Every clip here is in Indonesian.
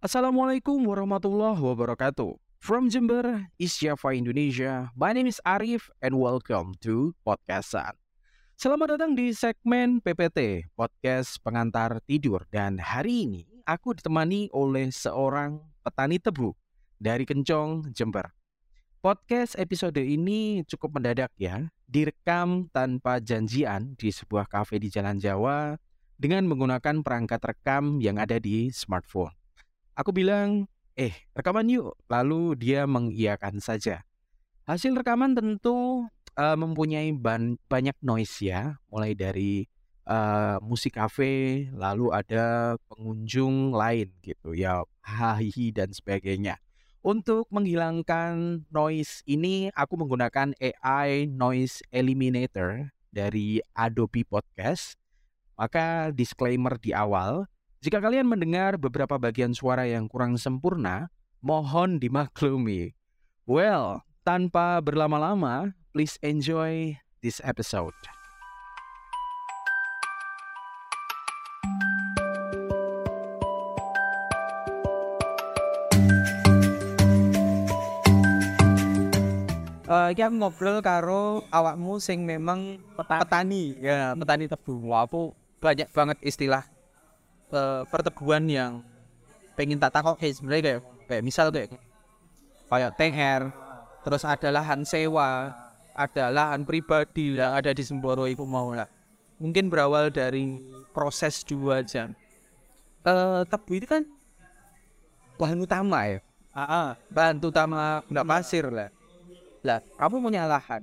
Assalamualaikum warahmatullahi wabarakatuh. From Jember, East Java, Indonesia. My name is Arif and welcome to Podcastan. Selamat datang di segmen PPT, Podcast Pengantar Tidur. Dan hari ini aku ditemani oleh seorang petani tebu dari Kencong, Jember. Podcast episode ini cukup mendadak ya, direkam tanpa janjian di sebuah kafe di Jalan Jawa dengan menggunakan perangkat rekam yang ada di smartphone. Aku bilang, eh rekaman yuk, lalu dia mengiyakan saja. Hasil rekaman tentu uh, mempunyai ban banyak noise ya, mulai dari uh, musik kafe, lalu ada pengunjung lain gitu ya, hahihi dan sebagainya. Untuk menghilangkan noise ini, aku menggunakan AI Noise Eliminator dari Adobe Podcast. Maka disclaimer di awal, jika kalian mendengar beberapa bagian suara yang kurang sempurna, mohon dimaklumi. Well, tanpa berlama-lama, please enjoy this episode. Uh, iki aku ngobrol karo awakmu sing memang petani, petani. ya petani tebu. Wah, aku banyak banget istilah uh, pertebuan yang pengen tak takok hey, sebenarnya kayak kayak misal kayak kayak TR, terus ada lahan sewa, ada lahan pribadi yang ada di Semboro itu mau lah. Mungkin berawal dari proses dua jam. Uh, tebu itu kan bahan utama ya. Ah, ah. bahan utama benda pasir lah lah, kamu punya lahan.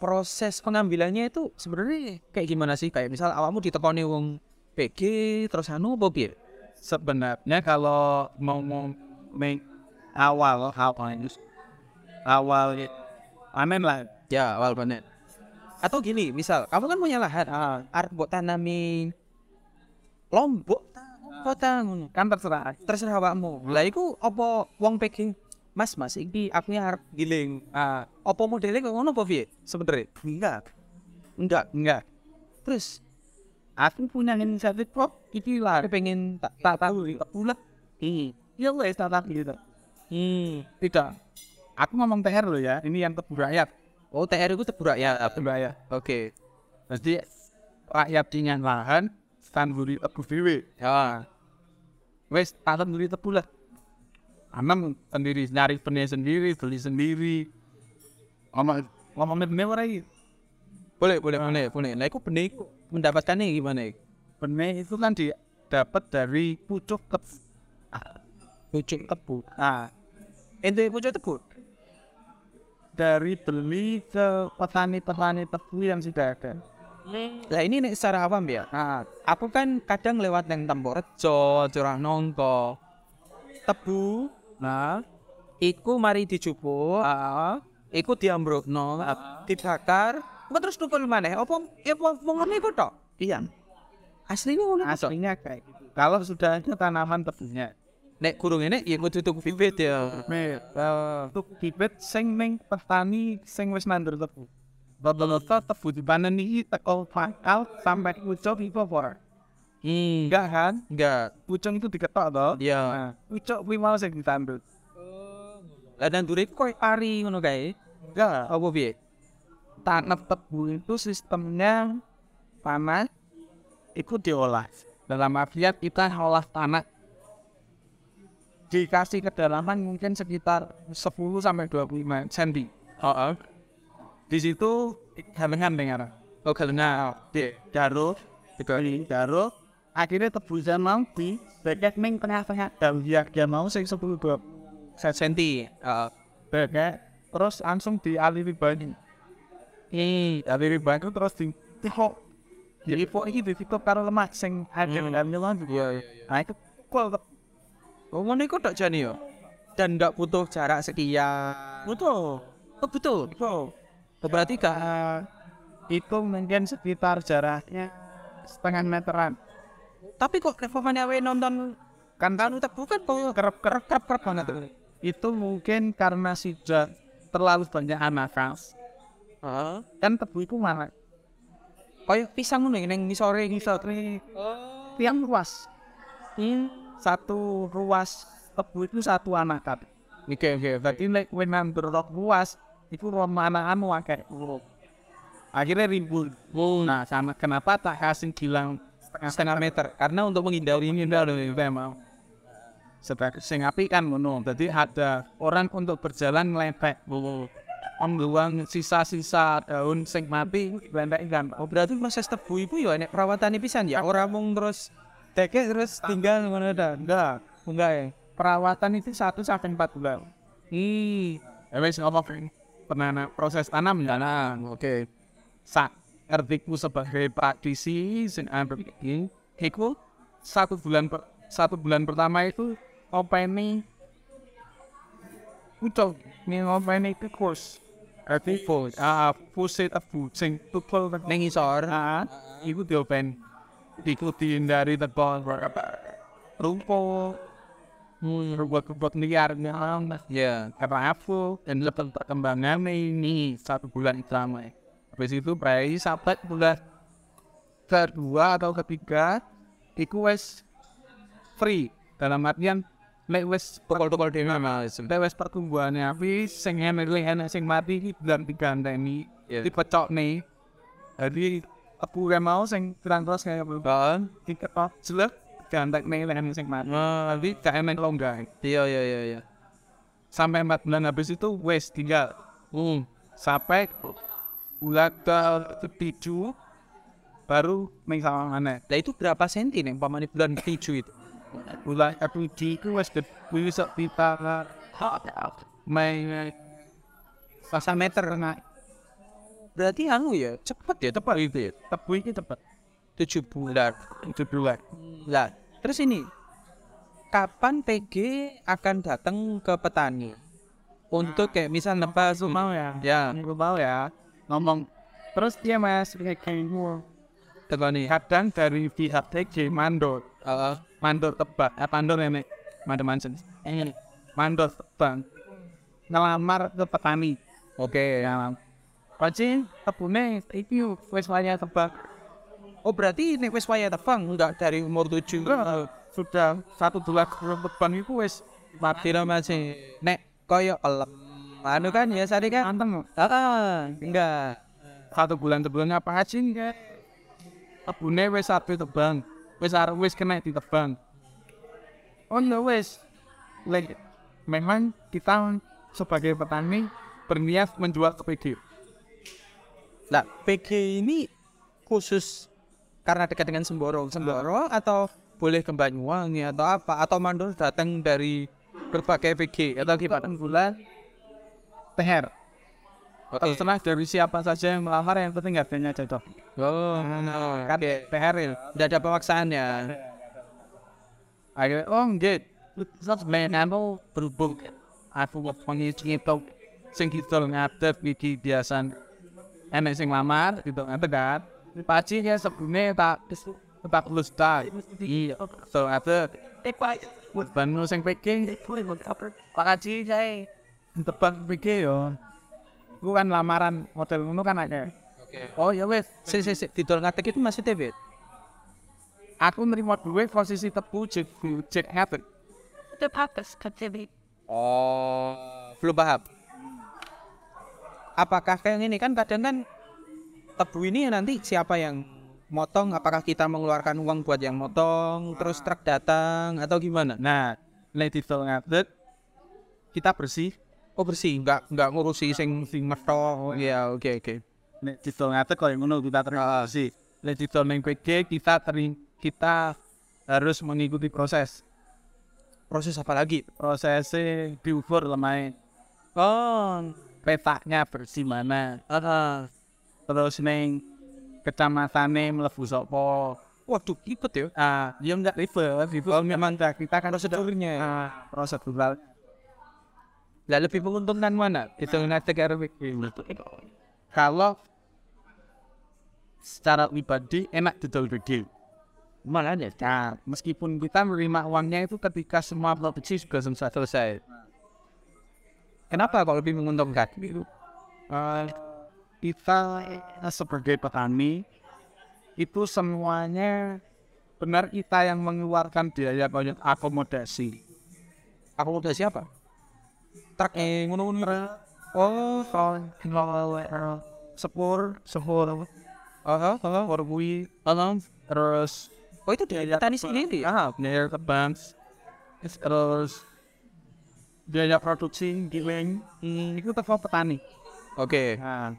Proses pengambilannya itu sebenarnya kayak gimana sih? Kayak misal awakmu ditekoni wong PG terus anu apa piye? Sebenarnya kalau mau mau main awal awal awal panen lah. Ya, awal panen. Atau gini, misal kamu kan punya lahan, ah, arep buat tanami lombok kota kan terserah terserah awakmu lah iku apa wong PG Mas, Mas, ini aku harus giling. Ah, apa modelnya kok ngono apa piye? Sebenarnya? Enggak. Enggak, enggak. Terus aku punya inisiatif kok iki lah pengen tak tak tahu tak bulat. Hmm. Ya wes tak tahu gitu. Hmm. Tidak. Aku ngomong TR loh ya. Ini yang tebu rakyat. Oh, TR itu tebu rakyat. Tebu rakyat. Oke. Okay. Jadi rakyat dengan lahan tanburi tebu dewe. Ya. Wes, tanburi tebu lah anam sendiri nyari benih sendiri beli sendiri ngomong ngomongnya benih lagi boleh boleh boleh boleh nah itu benih mendapatkannya gimana benih itu kan didapat dari pucuk tebu pucuk tebu nah. Itu pucuk tebu dari beli ke petani-petani tebu yang sudah ada. Nah ini nih secara awam ya. Nah, aku kan kadang lewat yang Tamborejo, Curah Nongko, tebu Nah, iku mari dijupuk, heeh. Iku diambrukno, uh. dibakar, kok terus tukul maneh? Apa ya apa ngono iku tok? Iya. Aslinya ngono. Aslinya kayak gitu. Kalau sudah ada tanaman tebunya. Nek kurung ini ya kudu tuku bibit ya. Tuku bibit sing ning petani sing wis nandur tebu. Rata-rata tebu dipanen iki teko pakal sampai ucap iku apa? Hmm. Enggak kan? Enggak. Pucung itu diketok toh? Iya. Nah, pucuk kuwi mau sing ditandut. Lah dan dure koyo pari ngono kae. Enggak. Apa piye? Tanam tebu itu sistemnya tanah itu diolah. Dalam artian kita olah tanah dikasih kedalaman mungkin sekitar 10 sampai 25 cm. Oh, oh. Di situ galengan dengar. Oh, galengan. Di daruh, di daruh, akhirnya tebusan mau di beket ning tengah-tengah dan dia dia mau sing sepuluh dua senti beket terus langsung dialiri banyu hmm. aliri banyu terus di tihok jadi kok ini ditutup karo lemak sing ada hmm. dalam nyelan iya iya nah itu kok ngono iku tok jane yo dan enggak butuh jarak sekian betul oh betul betul berarti gak uh, itu mungkin sekitar jaraknya setengah meteran tapi kok Revovan Awe nonton kan tanu tak bukan kok kerap kerap kerap kerap banget. Itu mungkin karena sudah terlalu banyak anakas. Kan tebu itu mana? Kayak pisang ngono ning ngisore ngisore. Oh. Tiang luas. Hmm. satu ruas tebu itu satu anakan. Oke oke. Berarti nek kowe nandur ruas itu anakan wakai. Akhirnya rimbun. Nah, sama kenapa tak kasih bilang setengah setengah meter karena untuk menghindari ini dari memang sebagai sing api kan ngono. Jadi ada orang untuk berjalan melepek. Membuang sisa-sisa daun sing mati lempek kan. Oh berarti proses tebu itu ya enek perawatan pisan ya. Orang mung terus teke terus tinggal mana ada. Enggak, Enggak ya. perawatan itu satu sampai empat bulan. Hmm. Ya wes ngomong penanam proses tanam ya. Nah, oke. Sak artiku sebagai praktisi sing ambil ini, iku satu bulan satu bulan pertama itu openi ucap nih openi itu kurs. Arti Fus. ah pusat tebu sing tukul Neng isor. ah iku diopen ikuti dari tebal rumput rumput-rumput liar nah Ya. karena aku dan lepas perkembangan ini satu bulan pertama habis itu berarti sampai bulan kedua atau ketiga iku wes free dalam artian lek wes Pukul-pukul dhewe Mas. lek wes pertumbuhannya tapi sing enek enek sing mati iki bulan tiga ini Ya. dipecok nih jadi aku gak mau sing terang terus kayak apa Kan? diketok jelek nih lehan sing mati Nah, tapi gak enak longgar iya iya iya iya. sampai empat bulan habis itu wes tinggal Hmm. sampai bulan ke tujuh baru nih sama mana Lah itu berapa senti nih pamane bulan ketujuh itu? Ke tujuh itu wes bisa kita main Masa meter. nah Berarti anu ya, cepet ya, tepat itu ya. tebu ini tepat. Tujuh bulan. itu bulan. Lah, terus ini kapan PG akan datang ke petani? Untuk kayak misal nebas mau ya. Ya. Mau ya. Ngomong terus dia mas kayak kayak tegoni kadang dari pihak TG mandor. Heeh. Mandor tebak. Eh mandor nenek mandor mansen eh mandor tebang ngelamar ke petani. Oke. ya Pasti tebune itu wes waya tebak. Oh berarti nek wis waya tebang? Enggak dari umur tujuh. Enggak, sudah satu bulan sebelum tebang itu wes mati Tira masih nek koyo elem. Anu kan ya sari kan? anteng. Ah, enggak. satu bulan sebelumnya apa aja enggak tebune wes satu tebang wes arep wes kena di tebang oh no wes like, memang kita sebagai petani berniat menjual ke PG Nah, PG ini khusus karena dekat dengan Semboro, Semboro atau boleh ke Banyuwangi atau apa? Atau mandor datang dari berbagai PG atau gimana? bulan THR Oke. setelah dari siapa saja yang melamar yang penting harganya cocok Oh, kan THR ya tidak ada pemaksaan ya. akhirnya oh enggak terus main aku berhubung aku pengisi itu sing kita ngadep iki biasa enek sing lamar gitu ngadep kan? Paci ya sebelumnya tak tak lulus tak iya so ada Banu sing PK Pak Haji saya tebak PK yo Gue kan lamaran hotel ngono kan aja Oh ya wes Si si si didol ngatek itu masih TV. Aku nerima duit posisi tebu cek cek ngatek the purpose contribute Oh, belum paham. Apakah kayak ini kan kadang kan tebu ini nanti siapa yang motong? Apakah kita mengeluarkan uang buat yang motong, terus truk datang? Atau gimana? Nah, lek didol ngatek kita bersih Oh bersih, nggak nggak ngurusi sing sing metok. Ya oke oke. nek didol ngatek koyo ngono kita terima bersih lek didol ning PG kita teri kita harus mengikuti proses. Proses apa lagi? prosesnya diukur lemai Oh, petanya bersih mana? Ah, terus neng kecamatannya melebu sopo waduh ribet ya. ah dia enggak ribet. Ribet Oh, memang kita kan prosedurnya. ah, prosedural Lah lebih menguntungkan mana? Itu ngatek RW. kalau secara pribadi enak didol gede Malah ya. nah meskipun kita menerima uangnya itu ketika semua produksi sudah selesai Selesai. Kenapa kalau lebih menguntungkan? Eh, kita sebagai petani itu semuanya benar kita yang mengeluarkan biaya banyak akomodasi Akomodasi apa? Truk eh ngono-ngono. Oh, sepur sepur oh, oh, korui terus oh itu dari petani sendiri. ah biaya tebang terus biaya produksi giling hmm, itu tetap petani Oke. Nah,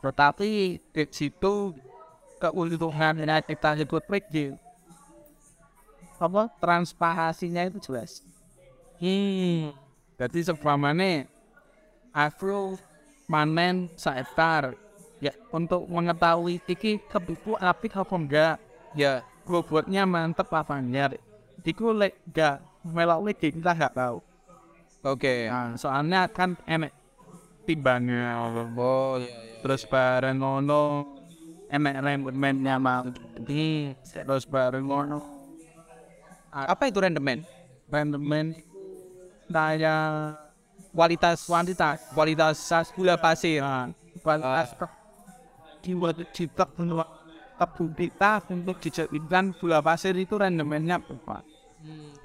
tetapi di situ keuntungan yang kita ikut pergi apa transparansinya itu jelas. Hmm. Jadi sebagaimana aku panen sehektar ya untuk mengetahui iki kebuku apik apa enggak Ya. bobotnya mantep apa enggak Iku lek enggak melalui kita enggak tahu Oke. nah, soalnya kan enek timbangnya Oh, iya iya. terus bareng ngono emek rendemennya mah terus bareng ngono Apa itu rendemen? rendemen daya Kualitas kuantitas kualitas gula pasir. nah, kualitas dibuat cipta untuk kita untuk dijadikan gula pasir itu rendemennya berapa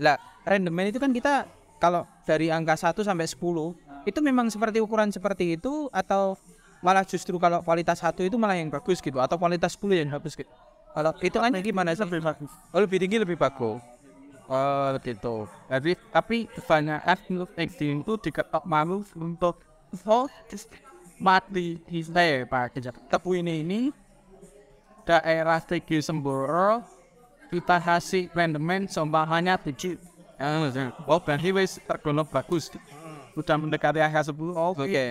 Lah, rendemen itu kan kita kalau dari angka 1 sampai 10 itu memang seperti ukuran seperti itu atau malah justru kalau kualitas satu itu malah yang bagus gitu atau kualitas 10 yang bagus gitu. Kalau itu kan gimana sih? lebih bagus Oh, lebih tinggi lebih bagus. Oh, gitu. jadi tapi kebanyakan untuk ekstrim itu diketok malu untuk oh mati saya pak. Tebu ini ini daerah tinggi Semboro kita kasih rendemen sumbangannya tinggi oh berarti wis tergolong bagus. Udah mendekati angka 10 oke. Oke.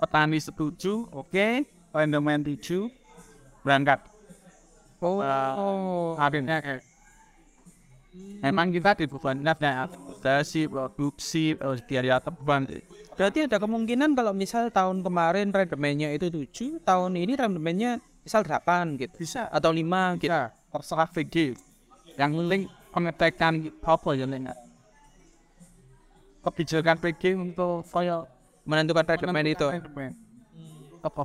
petani setuju oke. Rendemen 7 berangkat. Oh. akhirnya kayak Emang kita dibebankan ya produksi, biaya teban. Berarti ada kemungkinan kalau misal tahun kemarin rendemennya itu 7, tahun ini rendemennya misal 8 gitu. Bisa, Atau 5 gitu. bisa. Terserah VG. Yang penting pengecekan apa ya Lena. Kebijakan VG untuk file Menentukan rendemen itu. Apa?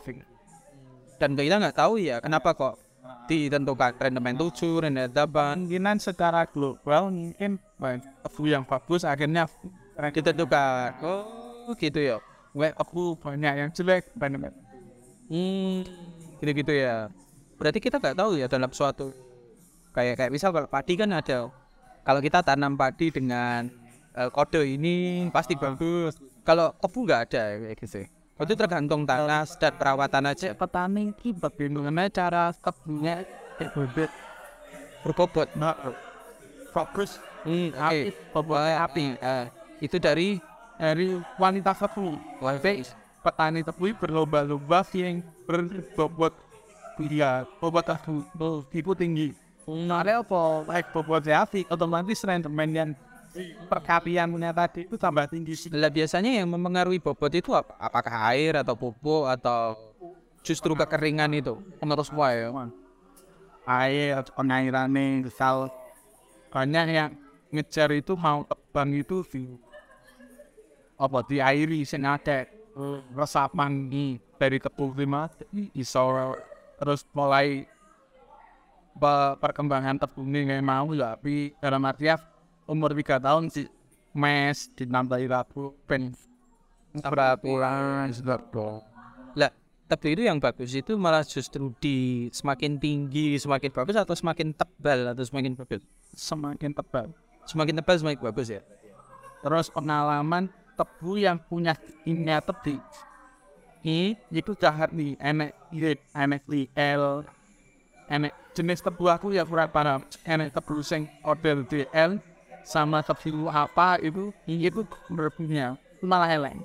Dan kita nggak tahu ya kenapa kok ditentukan rendemen 7, rendemen 8 Kemungkinan secara global mungkin tebu yang bagus akhirnya ditentukan. Oh, gitu ya. Weh, aku banyak yang jelek banyak Hmm, gitu-gitu ya. Berarti kita nggak tahu ya dalam suatu kayak kayak misal kalau padi kan ada. Kalau kita tanam padi dengan eh, kode ini pasti bagus. Kalau kebu nggak ada ya, kayak gitu. Itu tergantung tanah dan perawatan aja. petani ini bagaimana cara bebet Berbobot. nah fokus Hmm, api. Oke. bobot api. Eh, itu dari? Dari wanita wifi. petani tebu berlomba-lomba yang berbobot dia bobot tebu itu tinggi. Nah apa baik bobotnya api otomatis rendemen yang perkapiannya tadi itu tambah tinggi sih Lah biasanya yang mempengaruhi bobot itu apa? Apakah air atau pupuk atau justru kekeringan itu? Menurut semua ya. air pengairannya misal banyak yang ngejar itu mau tebang itu di apa di airi sing ada resapan dari tebu lima iso terus mulai pe- perkembangan tebu ini mau ya tapi dalam artian umur tiga tahun sih. Mes dinambahi rabu pen peraturan. Sudah dong. Lah, tebu itu yang bagus itu malah justru di semakin tinggi semakin bagus atau semakin tebal atau semakin bagus? semakin tebal. Semakin tebal semakin bagus ya. terus pengalaman tebu yang punya kimia tebu ini itu jahat nih enek irit enek DL enek jenis tebu aku ya kurang paham. Enek tebu sing order DL sama tebu apa itu itu berpunya malah eleng.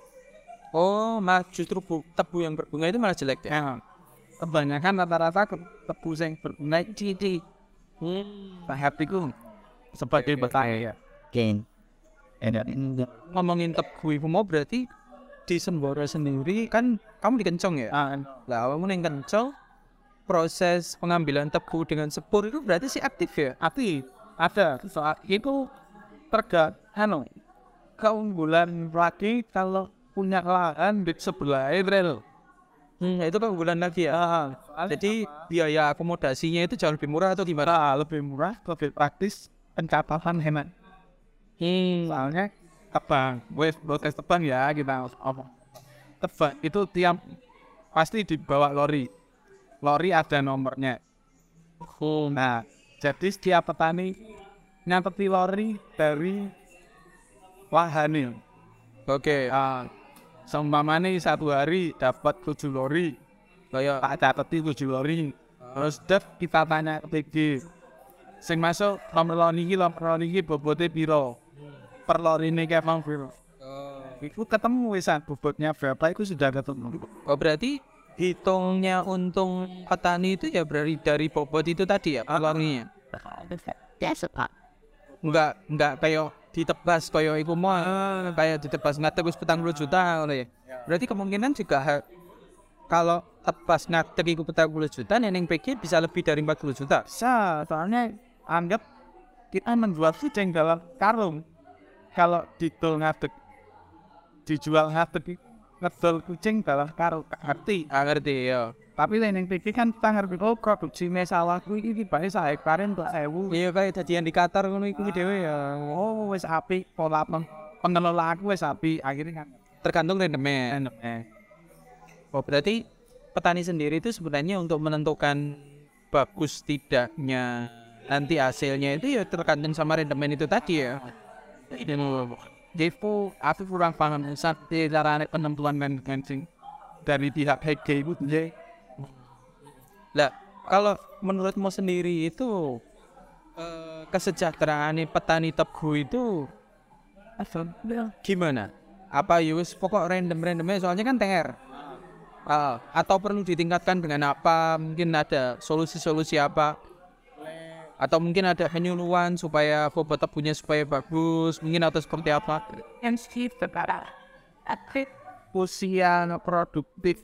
Oh, malah justru bu- tebu yang berbunga itu malah jelek ya. ya. Kebanyakan rata-rata tebu sing berbunga cici Hmm. tahap itu sebagai bahaya Ngomongin tebu itu mau berarti di Semboro sendiri kan kamu di Kencong ya? Ah, Lah, kamu yang Kencong proses pengambilan tebu dengan sepur itu berarti sih aktif ya? tapi ada. Soal itu tergantung anu keunggulan lagi kalau punya lahan di sebelah rel Hmm, itu keunggulan lagi ya. Jadi biaya akomodasinya itu jauh lebih murah atau gimana? Nah, lebih murah, lebih praktis, pencatatan hemat. Hmm. Soalnya tebang, wes tes tebang ya kita omong. Tebang itu tiap pasti dibawa lori. Lori ada nomornya. Nah, jadi setiap petani nyateti lori dari lahannya. Oke. Ah, seumpamanya satu hari dapat tujuh lori, Kayak tak cateti tujuh lori. Terus dek kita tanya ke TG. Sing masuk nomor lori ini, nomor lori ini bobotnya piro. Per lori ini kayak mau piro. Itu ketemu wisan bobotnya berapa itu sudah ketemu. Oh berarti hitungnya untung petani itu ya berarti dari bobot itu tadi ya peluangnya. That's a part. Enggak enggak kayak ditebas kayak iku mau kayak ditebas ngadeg wis petang puluh juta ngono ya. Berarti kemungkinan juga kalau tebas ngadeg iku petang puluh juta neneng PG bisa lebih dari 40 juta. Bisa, soalnya anggap kita menjual kucing dalam karung. Kalau didol ngadeg, dijual ngadeg, ngedol kucing dalam karung. Ngerti? Ah ngerti ya. Tapi lain yang pikir kan kita ngerti, oh produksi masalah ku ini banyak saya hektarin untuk ewu. Iya kayak tadi yang di Qatar ngono iku dhewe ya. Oh, wes api, pola peng pengelolaan aku wes api. Akhirnya kan Tergantung rendemen. eh. Oh berarti petani sendiri itu sebenarnya untuk menentukan bagus tidaknya nanti hasilnya itu ya tergantung sama rendemen itu tadi ya. Depo, aku kurang paham saat cara penentuan dan kencing dari pihak HG itu Lah kalau menurutmu sendiri itu eh, kesejahteraan petani tebu itu gimana? Apa yus pokok random randomnya soalnya kan TR. Ah, atau perlu ditingkatkan dengan apa? Mungkin ada solusi-solusi apa? Atau mungkin ada penyuluhan supaya bobot tebunya supaya bagus, mungkin atau seperti apa? Usia produktif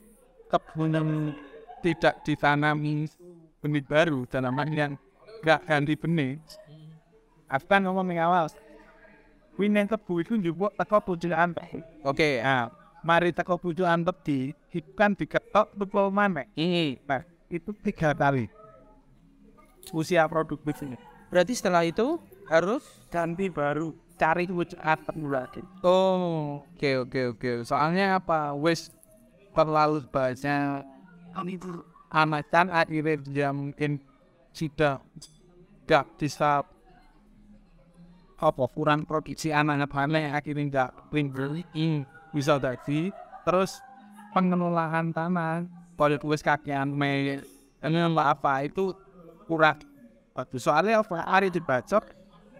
yang tidak ditanami benih baru tanaman yang gak ganti benih. Aku kan ngomong yang awal? Winen tebu itu juga teko pujukan Oke, Nah, mari teko pujukan tebu Ikan diketok tukul mana Nah, itu tiga kali. Usia produktifnya berarti setelah itu harus Ganti baru Cari pujukan tebu lagi Oh, oke oke oke. Soalnya apa? Wes terlalu banyak anak-anak akhirnya dia mungkin sudah gak bisa apa kurang produksi anak-anak banyak akhirnya tinggal Hmm. bisa tadi terus pengelolaan tanah kalau wes kakean me pengelola apa itu kurang soalnya apa hari dibacok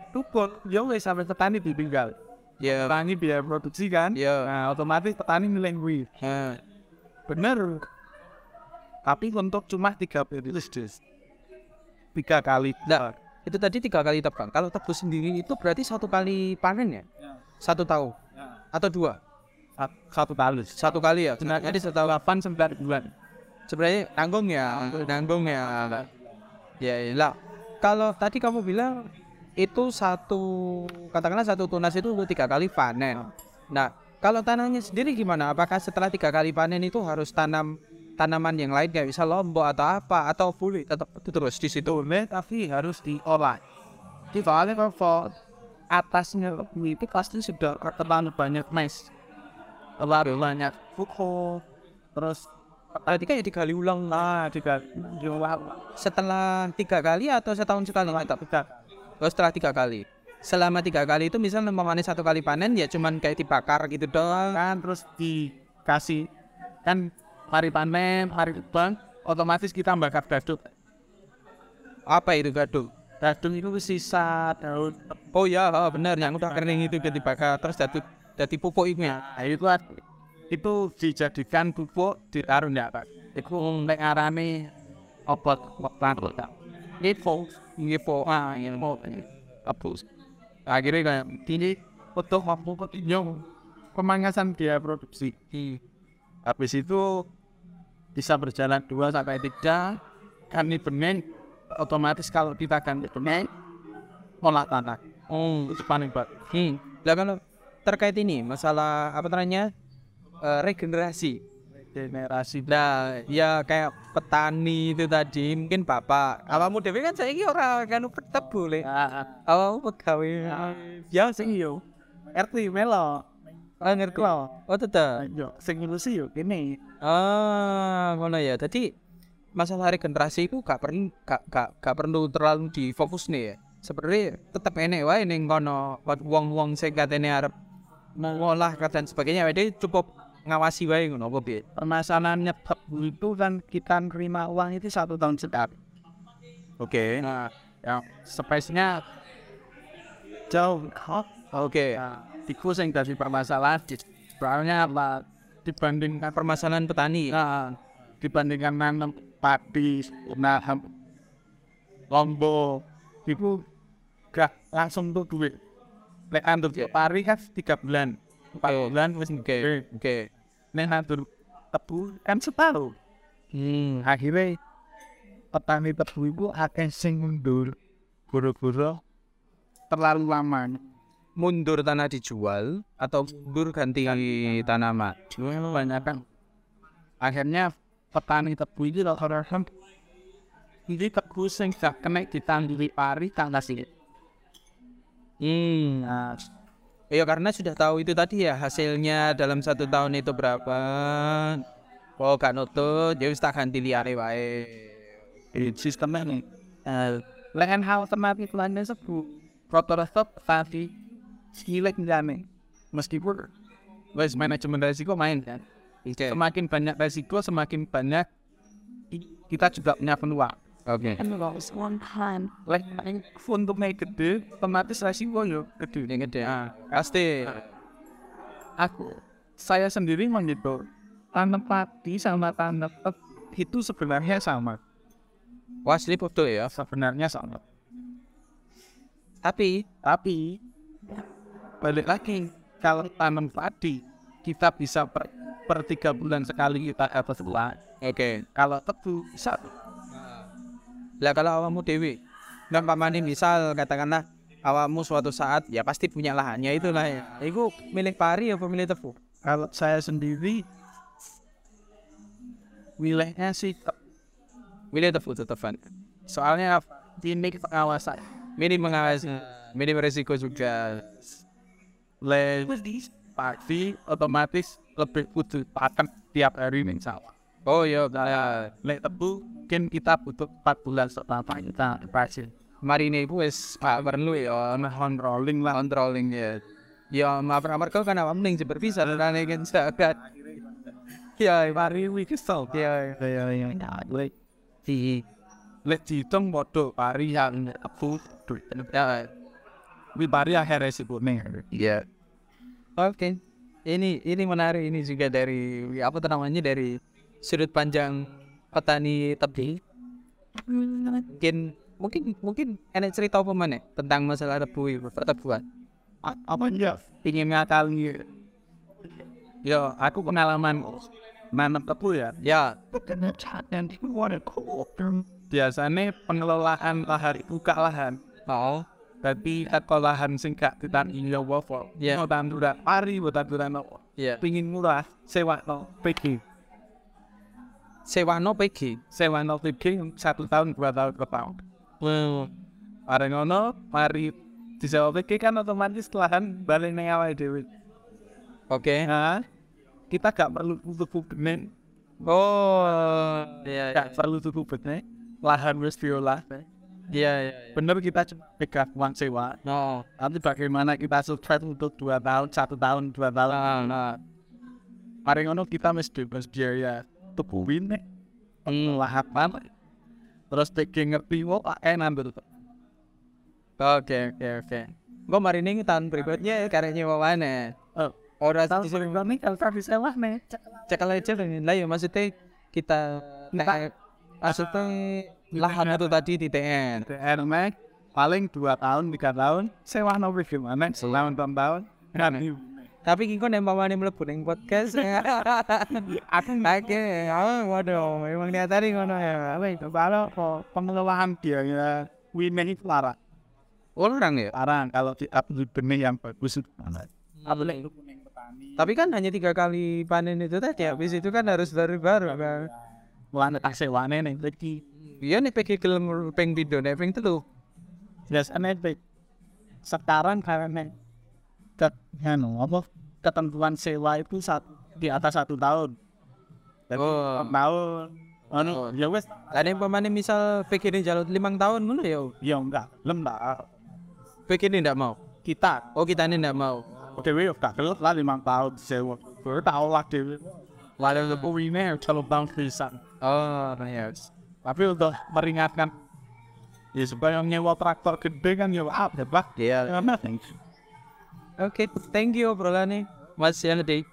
itu pun ya wes sampai petani ditinggal. Ya, petani biaya produksi kan? Ya. Nah, otomatis petani nilai duit. eh, Bener. Tapi untuk cuma tiga periode. Tiga kali. Nah, itu tadi tiga kali tebang. Kalau tebu sendiri itu berarti satu kali panen ya? Satu tahun atau dua? Sat- Satu kali. Satu kali ya. Nah, Jadi satu delapan sembilan bulan. sebenarnya nanggung ya, nanggung ya. Ya, ya lah. Kalau tadi kamu bilang itu satu katakanlah satu tunas itu untuk tiga kali panen. Nah, kalau tanahnya sendiri gimana? Apakah setelah tiga kali panen itu harus tanam tanaman yang lain kayak bisa lombok atau apa atau boleh tetap terus di situ? Tapi harus diolah. Di kalau atasnya itu pasti sudah terlalu banyak mes. Terlalu banyak pukul. Terus Berarti kayak digali ulang juga jual setelah tiga kali atau setahun sekali tetap? Oh, setelah tiga kali. Selama tiga kali itu misalnya memangnya satu kali panen ya cuman kayak dibakar gitu doang. kan terus dikasih kan hari panen hari terbang otomatis kita bakar gadut Apa itu gadung? gadung itu sisa daun. Oh ya, oh, benar yang udah kering itu dibakar terus jadi jadi pupuk itu ya. nah, itu itu dijadikan pupuk ditaruh enggak pak itu nek arane obat obat itu Ngipo. ah mau kapus akhirnya kayak ini untuk mampu ketinjau pemangkasan biaya produksi. Habis itu bisa berjalan dua sampai tiga kami benih otomatis kalau kita ganti benih olah tanah Oh, itu paling bagus hmm. Lah kalau terkait ini masalah apa namanya? eh, regenerasi. generasi Nah, ya kayak petani itu tadi mungkin bapak. Awakmu dhewe kan saiki ora kan tebu le. Awakmu pegawai. ya sing yo RT melo Ah ngerti. Oh tetep. yo sing ngurusi yo kene Ah, ngono ya. Jadi masalah regenerasi itu gak perlu gak, gak, gak perlu terlalu difokus nih ya. Sebenarnya tetap enek wae ning kono wong-wong sing katene arep ngolah dan sebagainya dia cukup ngawasi wae ngono apa piye. permasalahannya tebu itu kan kita nerima uang itu satu tahun sekali Oke. nah yang space-nya jauh Oke. Nah, itu yang dari permasalahan soalnya apa dibandingkan Permasalahan petani. nah, dibandingkan nanam padi nanam lombok itu gak langsung tuh duit Nek nandur Oke. pari kan tiga bulan empat Oke. bulan wis Oke. gede Oke. Nek nandur tebu kan setahun Hmm. akhirnya petani tebu itu akan sing mundur buru-buru terlalu lama Mundur tanah dijual atau mundur ganti tanaman. banyak akhirnya petani tebu itu rata-rata ini tebu sing gak kena ditanduri pari tanggal sih Hmm. nah Ya karena sudah tahu itu tadi ya hasilnya dalam satu tahun itu berapa. Oh gak nutut, ya wis tak ganti liare wae. sistemnya nih uh, lahan hal tematik lainnya sebu rata-rata petani cilik nih meskipun wes manajemen resiko main kan Oke. semakin banyak resiko semakin banyak kita juga punya peluang Oke. And it was one time. lek untungnya gede otomatis resiko yo gede Yang gede. Nah, Pasti. aku saya sendiri menghitung tanam padi sama tanam itu sebenarnya sama Wah, sleep betul ya. sebenarnya sama Tapi tapi balik lagi kalau tanam padi kita bisa per, per tiga bulan sekali kita dapat sebulan oke. kalau tebu bisa Lah kalau awakmu dewi, nah pamane misal katakanlah awakmu suatu saat ya pasti punya lahannya itulah ya. Iku milik pari apa milik tebu? kalau saya sendiri wilayahnya sih Milik tebu tetepan. soalnya ini pengawasan Minim mengawasi, minim resiko juga. Lebih padi otomatis lebih butuh pakan tiap hari sawah Oh iya, ya. lek tebu mungkin kita butuh 4 bulan setelah kita pasien Mari ini wis pak perlu ya on rolling lah controlling ya. Ya maaf mereka kan awak mending berpisah dan kan zakat. Ya, pari wih kesel ya. ya ya di lek dihitung bodoh pari yang tebu duit Ya, wih pari akhir resiko nih Iya. Oke. Ini ini menarik ini juga dari apa namanya dari sudut pandang petani tebu. Mungkin mungkin mungkin enak cerita apa mana tentang masalah tebu itu pertebuan. apa ya ingin ngakali ya aku pengalaman nanam tebu ya. Ya, biasanya pengelolaan lahan buka lahan. Oh, tapi kalau lahan sing gak ditanggung jawab kok Iya. mau tanduran pari mau tanduran apa ya. pingin murah sewa no PG Sewa no PG. sewa no PG satu tahun dua tahun ke tahun Wow. Bareng ngono mari disewa PG kan otomatis lahan balik nang awake dhewe Oke. nah kita gak perlu tuku benih Oh, iya, iya, gak perlu tuku benih lahan wis diolah iya, iya. bener kita cuma pegang uang sewa No, nanti bagaimana kita sukses untuk dua tahun satu tahun dua tahun nah, nah. mari ngono kita mesti bebas biaya tubuhin nih lahan terus taking ngerti wah enak betul Oke, oke, oke. Gue mari ini tahun berikutnya karya nyewa mana? Oh. Orang tahun berikutnya kalau bisa lah nih cek aja lah ya maksudnya kita nah, maksudnya lahan itu tadi di TN. TR Max paling dua tahun tiga tahun sewa nopo gimana selama enam tahun kan Tapi kiko nembak mana melebu neng podcast. Aku oke, oh, waduh, emang niat tadi ngono ya. Apa itu? kalau kok pengelolaan biaya women itu larang Orang ya? larang kalau di upload benih yang bagus itu Apa Tapi kan hanya tiga kali panen itu tadi habis itu kan harus baru-baru kan. Wane tak sewane nih lagi. Iya nih pergi gelem peng pindo nek peng telu. Biasanya baik. Sekarang karena ket, anu, apa ketentuan sewa itu satu di atas satu tahun. Jadi Oh. tahun. Anu, ya wes, Lah nek pemane misal ini jalur limang tahun ngono ya. ya enggak, enggak. PG ini ndak mau. Kita, Oh kita ini ndak mau. dewe ya gak gelap lah lima tahun sewa. Baru tahu lah dewe. Lalu lepu ini kalau bang bisa. Oh ya. Tapi untuk meringatkan ya supaya nyewa traktor gede kan ya ya pak Iya. karena Oke, thank you obrolannya. Mas Yanedi.